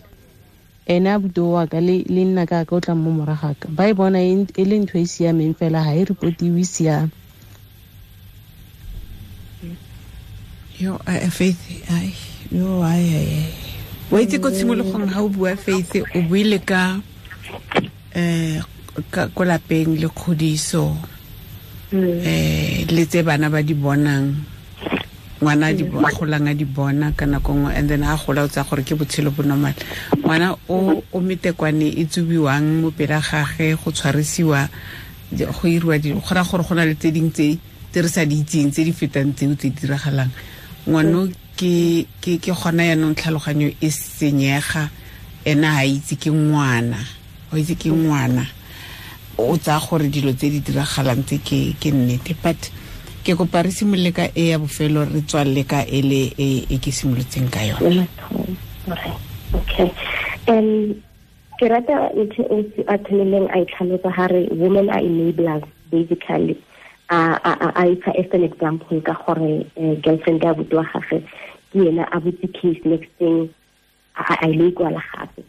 ene buto wa ka le nna ka ka o tlang mo moragaka ba e bona e le ntho e siameng fela ga e repotiwe siame. Yo faith ai yo ai ai wa itse ko tshimologong ga o bua faith o buile ka um ko lapeng le kgodiso um le tse bana ba di bonang. Ngwana a golang a di bona ka nako nngwe and then a gola o tsa gore ke botshelo bo normal. Ngwana o o metekwane e tsubiwang mo pela gage go tshwarisiwa go iriwa go ra gore go na le tse dingwe tse tse re sa di itseng tse di fetang tseo tse di diragalang ngwano ke ke ke gona yaanong tlhaloganyo e senyega ena ga itse ke ngwana o itse ke ngwana o tsaya gore dilo tse di diragalang tse ke ke nnete but ke kopa re simolole ka e ya bofelo re tswalele ka e le e ke simolotseng ka yone. Okay. Um ke rata ntho e a tshwaneleng a itlhalosa gare women are enablers basically. A ifa as an example ka gore girlfriend ya wa gage ke ena a butse case next thing a ile ikwala gape.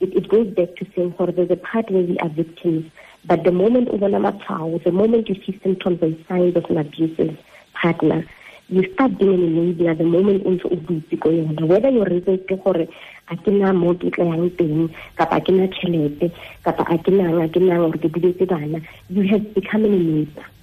It goes back to saying gore there's a part where we are victims but the moment o bona matshwao the moment you see symptoms and signs of an abusive partner you start being an enabler the moment o ntse o dutse ko yona. Whether your reason ke gore a ke na mo ke tla yang teng kapa a ke kapa a ke nang a ke nang gore bana you have become an enabler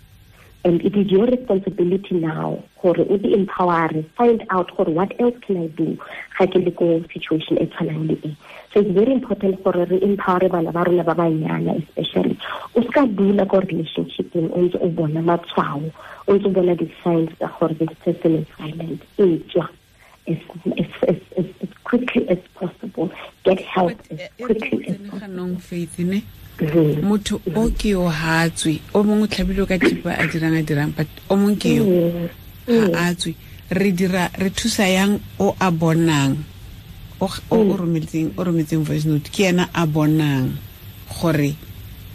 and it is your responsibility now gore o di-empower find out gore what else can i do ga ke le ko situation e tshwanang le e. So it's very important gore re empower bana ba rona ba banyana especially. O ska dula ko relationshipeng o ntse o bona matshwao o ntse o bona di-signs tsa gore this person is violent e tswa as, as, as, as, as quickly as possible. Get help as quickly as possible motho o ke yo ha tswe o mongwe tlhabile ka thipa a dirang a dirang but o mongwe ke yo ga a tswe. Re dira re thusa yang o a bonang. O rometseng voice note ke ena a bonang gore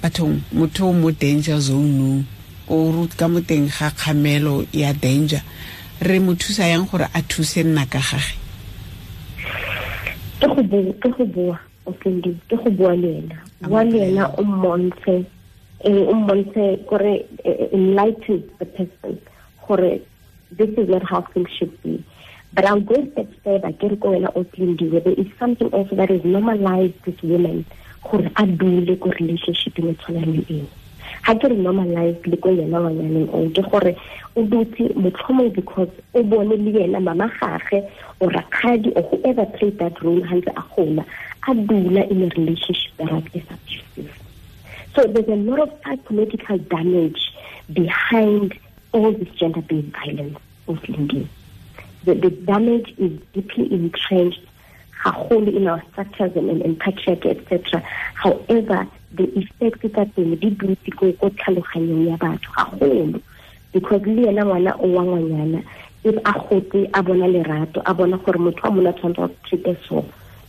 bathong motho o mo danger zoneng o ka mo teng ga kgamelo ya danger. Re mo thusa yang gore a thuse nna ka gage. Ke go bua ofendi ke go bua le ena. Bua le ena o mmontshe o mmontshe gore enlighten the person gore this is not how things should be. But I'll go step further ke re ko wena opelindiwe there is something also that is normalized with women gore a dule ko relationship e tshwanang le eng ga ke re normalized le ko yena ngwanyaneng o ke gore o dutse motlhomong because o bone le yena mama gage or rakgadi or whoever played that role gantse a gola a dula in a relationship that is abusive so there's a lot of psychological damage behind all this gender-based violence Lindy. The, the damage is deeply entrenched haholo in our structures and, and, and patriarchy, etc. However, the effects that they di dutse ko ko tlhaloganyong ya batho haholo because le yena ngwana o wa ngwanyana if a gotse a bona lerato a bona gore motho wa mona tshwanetse wa treat so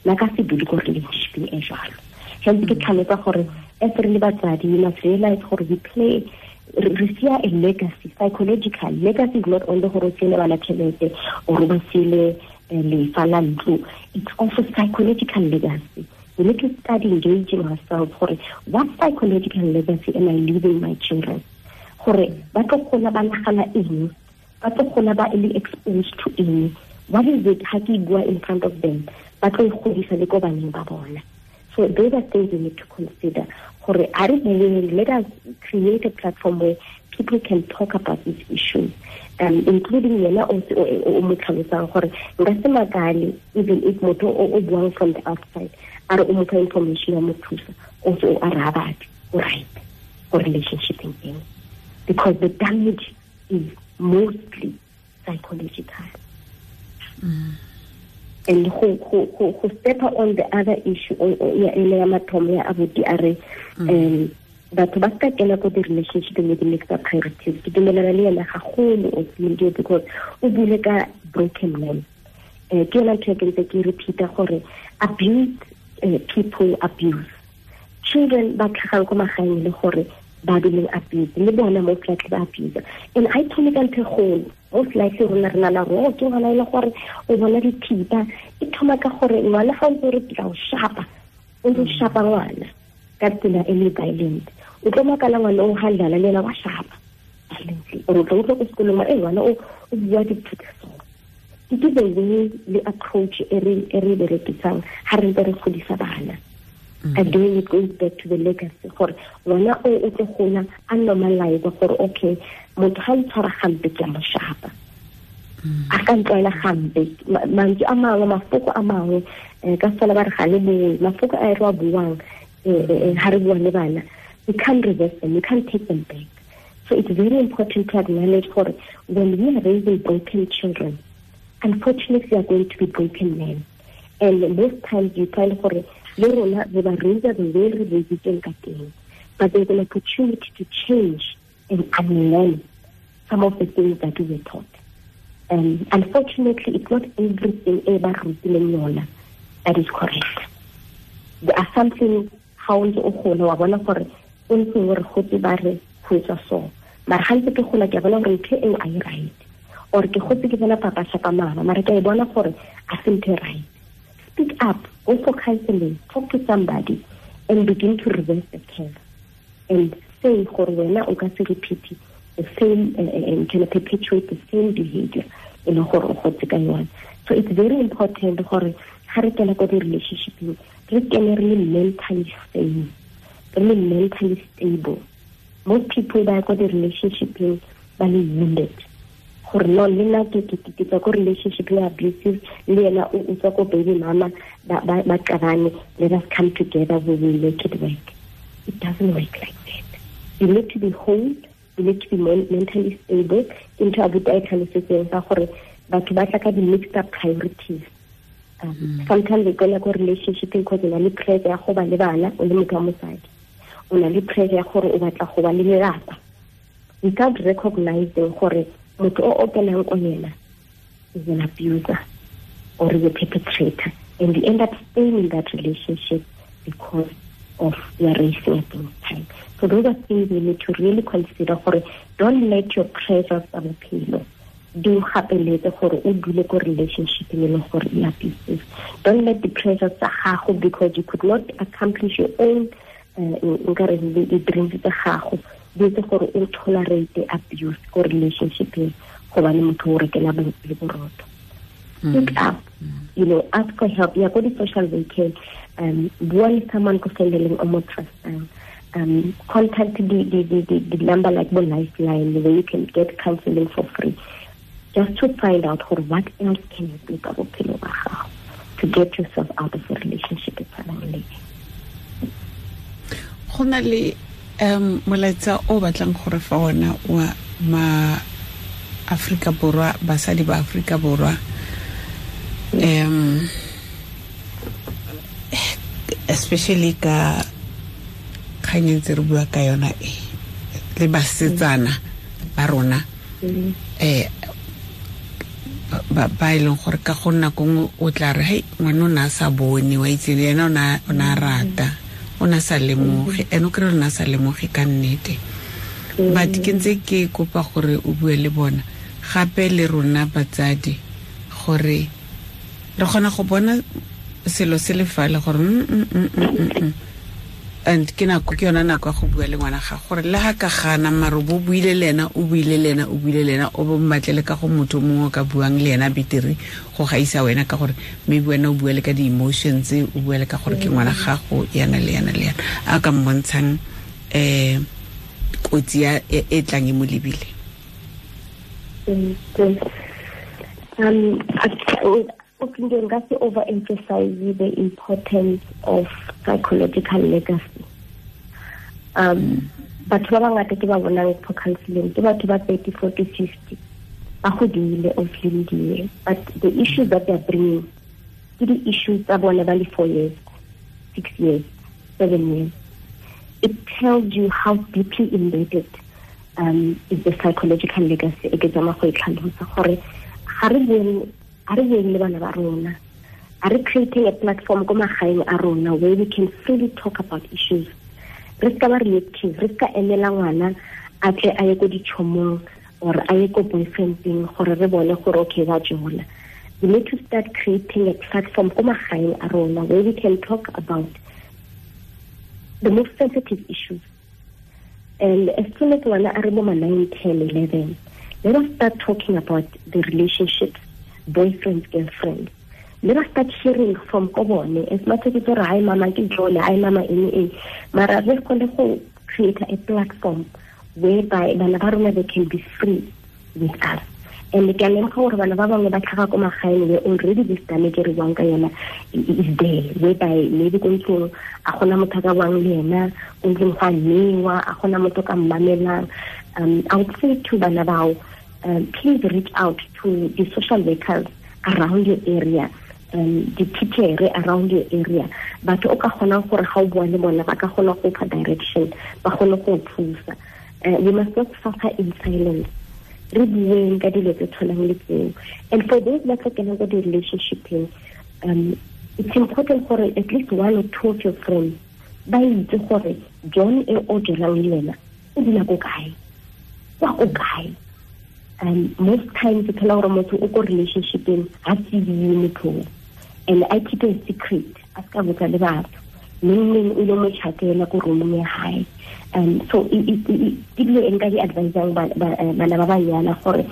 nna ka se dule ko relationshipeng e jalo hence ke tlhalotsa gore as re le batsadi you must realize gore we play re sia a legacy psychological legacy is not only gore o siele bana tšhelete or ba siele eh, lefa la ntlo. It's also psychological legacy. We need to start engaging ourselves gore what psychological legacy am i leaving my children? Gore ba tlo kgona ba nagana le exposed to what is it? Ha ke bua in front of them ba tlo igodisa le ko baneng ba bona. So those are things we need to consider. Gore a re bueng let us create a platform where people can talk about these issues. Um, including yena o mo tlhalosang gore nka se makale even if motho o buang from the outside a re o motho information ya mo thusa also o a rabat o right for relationshipeng eng because the damage is mostly psychological. Mm. And go go go go step on the other issue ya ele ya mathomo ya abuti a re um batho ba ska kena ko di-relationship with the-mixed priorities. Ke dumelana le yena gagolo o selendio because o bule ka broken man. Um ke yona ntho ya ke ntse ke repeata gore abuse people abuse. Children ba tlhagang ko magaeng le gore likely ba abuse and i thome ka ntho golo most likely rona re nana ro ke ngwana e le gore o bona dithipa e thoma ka gore ngwana ga ntse re tla o shapa o ntse o shapa ngwana ka tsela e le violent o tlo makala ngwana o handlala le ena wa shapa violently or o tla utlwa ko sekolong e ngwana o bua diphutheso ke the way le approach e re berekisang ga re ntse re godisa bana Mm-hmm. again it goes back to the legacy. Gore ngwana o o tlo gola a normalize gore okay motho ga ntshwara gampe ke a mo shapa. Mm-hmm. A ka ntlwaela gampe. Mantsi a mangwe mafoko a mangwe eh, ka fela ba re ga le bongwe mafoko a e re wa buang eh, eh, ga re bua le bana we can't reverse them we can't take them back. So it's very important to acknowledge gore when we are raising broken children unfortunately they are going to be broken men. And most times you find gore le rona re ba raisa the way re raisitseng ka teng. But there's an opportunity to change and unlearn some of the things that we were taught. Um, unfortunately it's not everything e rutileng yona that is correct. There are something o ntse o gola wa bona gore o ntse o re gotse ba re go etsa so. Mara ga ntse ke gola ke bona gore ntho eo a e right. Or ke gotse ke bona papa shapa mama mara ke a bona gore a se ntho right speak up. Go for counseling. Talk to somebody and begin to reverse the curve and say gore wena o ka se repeat the same eh, eh, and can perpetuate the same behavior in a gore o gotse ka yone. So it's very important gore ga re kena ko di-relationshipeng re kene re mentally sane re le mentally stable. Most people that ya ko di-relationshipeng ba le wounded gore no le nna ke tswa ko relationship ya abusive le yena o tswa ko baby mama ba qabane let us come together we will make it work. It doesn't work like that. You need to be whole you need to be mentally stable. Into abuta e tlhalosetseng ka gore batho ba tla ka di-mixed up priorities. Um, sometimes le kena ko relationshipeng cause o na le pressure ya go ba le bana o le motho wa mosadi. O na le pressure ya gore o batla go ba le lelapa. Without recognizing gore motho o opelang ko yena is an abuser or is a perpetrator. And you end up staying in that relationship because of your raising at those time so those are things we need to really consider gore don't let your pressures tsa bophelo di o gapeletse gore o dule relationship e leng gore e abusive don't let the pressures tsa gago because you could not accomplish your own eh, nkare di-dreams tsa gago di etse gore o tolerate abuse ko relationshipeng go ba le motho o rekela le boroto speak up you know ask for help. Ya ko di-social working um bua le someone ko feleleng o mo trustang. Um contact the, the, the, the, the number like the lifeline where you can get counseling for free. Just to find out or what else can you do ka bophelo ba gago to get yourself out of a relationship e tshwanang le go na le um molaetsa o batlang gore fa ona wa ma Afrika borwa basadi ba Afrika borwa um especially ka kganyetse re bua ka yona e le basetsana ba rona um ba e leng gore ka go nna kongwe o tla re hei ngwana o ne a sa bone wa itse ena o ne a rata o na sa lemoge. And o kry-e o sa lemoge ka nnete. But ke ntse ke kopa gore o bue le bona. Gape le rona batsadi gore re kgona go bona selo se le fale gore mm, mm, mm, and ke nako ke yona nako ya go bua le ngwana ga gore le ga ka gana maro bo buile le ena o buile le ena o buile le ena o bo mmatlele ka go motho mongwe o ka buang le ena betere go gaisa wena ka gore maybe wena o bua le ka di-emotions o bua le ka gore ke ngwana gago yana le yana le yana. A ka mmontshang um kotsi e, e tlang e mo lebile Okunje ngase overemphasize the importance of psychological legacy. Um, ba bangata ke ba bonang for counseling ke batho ba 30 40 50 ba godile of lindile but the issues that they're bringing ke the issues tsa bone ba four years six years seven years it tells you how deeply embedded um, is the psychological legacy a re beng le bana ba rona. Are re creating a platform ko magaeng a rona where we can freely talk about issues. Re ska ba reactive re ska emela ngwana a tle a ye ko ditšhomong or a ye ko boyfriending gore re bone gore okay ba jola. We need to start creating a platform ko magaeng a rona where we can talk about the most sensitive issues. And as soon as ngwana a re mo ma 9 10 11 let us start talking about the relationships boyfriend girlfriend le ba start hearing from ko bone. As much as it's hi mama ke jole hi mama ene e mara re kgone go create a platform whereby bana ba can be free with us. And ke a lemoga gore bana ba bangwe ba tlhaga already this damage re buang ka is there. Whereby maybe ko ntlong a gona motho a ka buang le ena ko um i would say to bana bao um, please reach out to the social workers around your area um, the teacher around your area. Batho o ka kgonang gore ga o bua le bona ba ka kgona go direction ba kgone go thusa. Uh, we must not suffer in silence. Re bueng ka dilo tse tshwanang le tseo. And for those ba tlhokelang ko di-relationshipeng um, it's important gore at least one or two of your friends ba itse gore john e o dirang le wena o dula ko kae? Kwa o kae um most times o phela gore motho o ko relationshipeng ga tsebile motho and i keep a secret a se ka botsa le batho. Neng o ile mo chatela ko roomong ya gae um so ke dilo e nka di-advisang bana ba banyana gore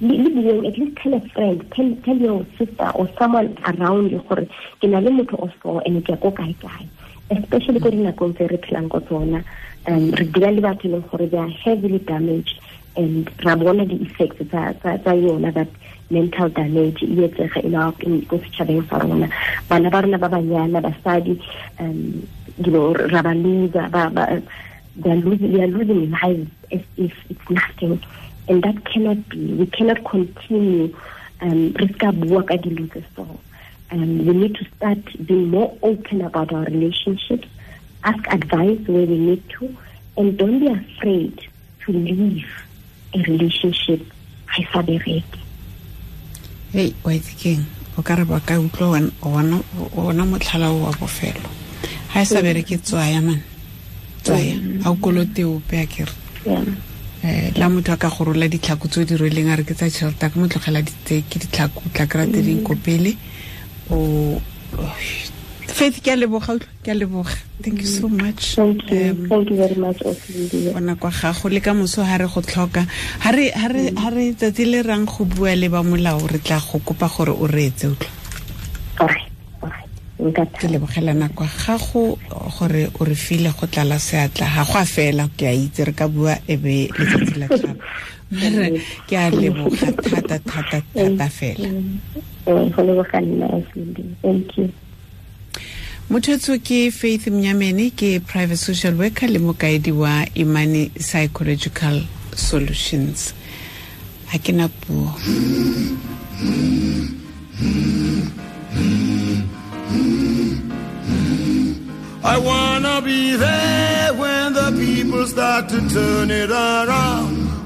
le bueng at least tell a friend tell, tell your sister or someone around you gore ke na le motho o so and ke ya ko kae kae. Especially ko dinakong tse re phelang ko tsona um re dira le batho e leng gore they are heavily damaged and ra bona di-effects tsa yona that mental damage e etsega e ko setšhabeng sa rona. Bana ba rona ba banyana basadi um you know ra ba loser ba ba they are losing, they are losing lives as if it's nothing. And that cannot be we cannot continue um re ska bua ka dilo tse so. Um, we need to start being more open about our relationships ask advice where we need to and don't be afraid to leave relationship ga e sa bereke. Hei wa itse keng o ka re ba ka utlwa ona motlhala o wa bofelo. Ga e sa bereke tswaya mane tswaya. A o kolote ope a kere um la motho a ka gorola ditlhako tse o di rweleng a re ke tsa tšhelete a ka motlogela ke ditlhako tla kry-a tse ding kopele o faith ke a leboga ke a leboga. Thank you so much. Thank you. Um, thank you very much bona kwa gago le ka moso ha re go tlhoka. Ha re ha re ha re tsatsi le rang go bua le ba molao re tla go kopa gore o reetse o tlo. Ke lebogela nako gago gore o re file go tlala seatla. Ga go a fela ke a itse re ka bua e be letsatsi la tlhabo mare ke a leboga thata thata thata fela. Go leboga nna thank you mothetso ke faith Mnyameni ke private social worker le mokaedi wa imani psychological solutions. Ha ke na puo. I wanna be there when the people start to turn it around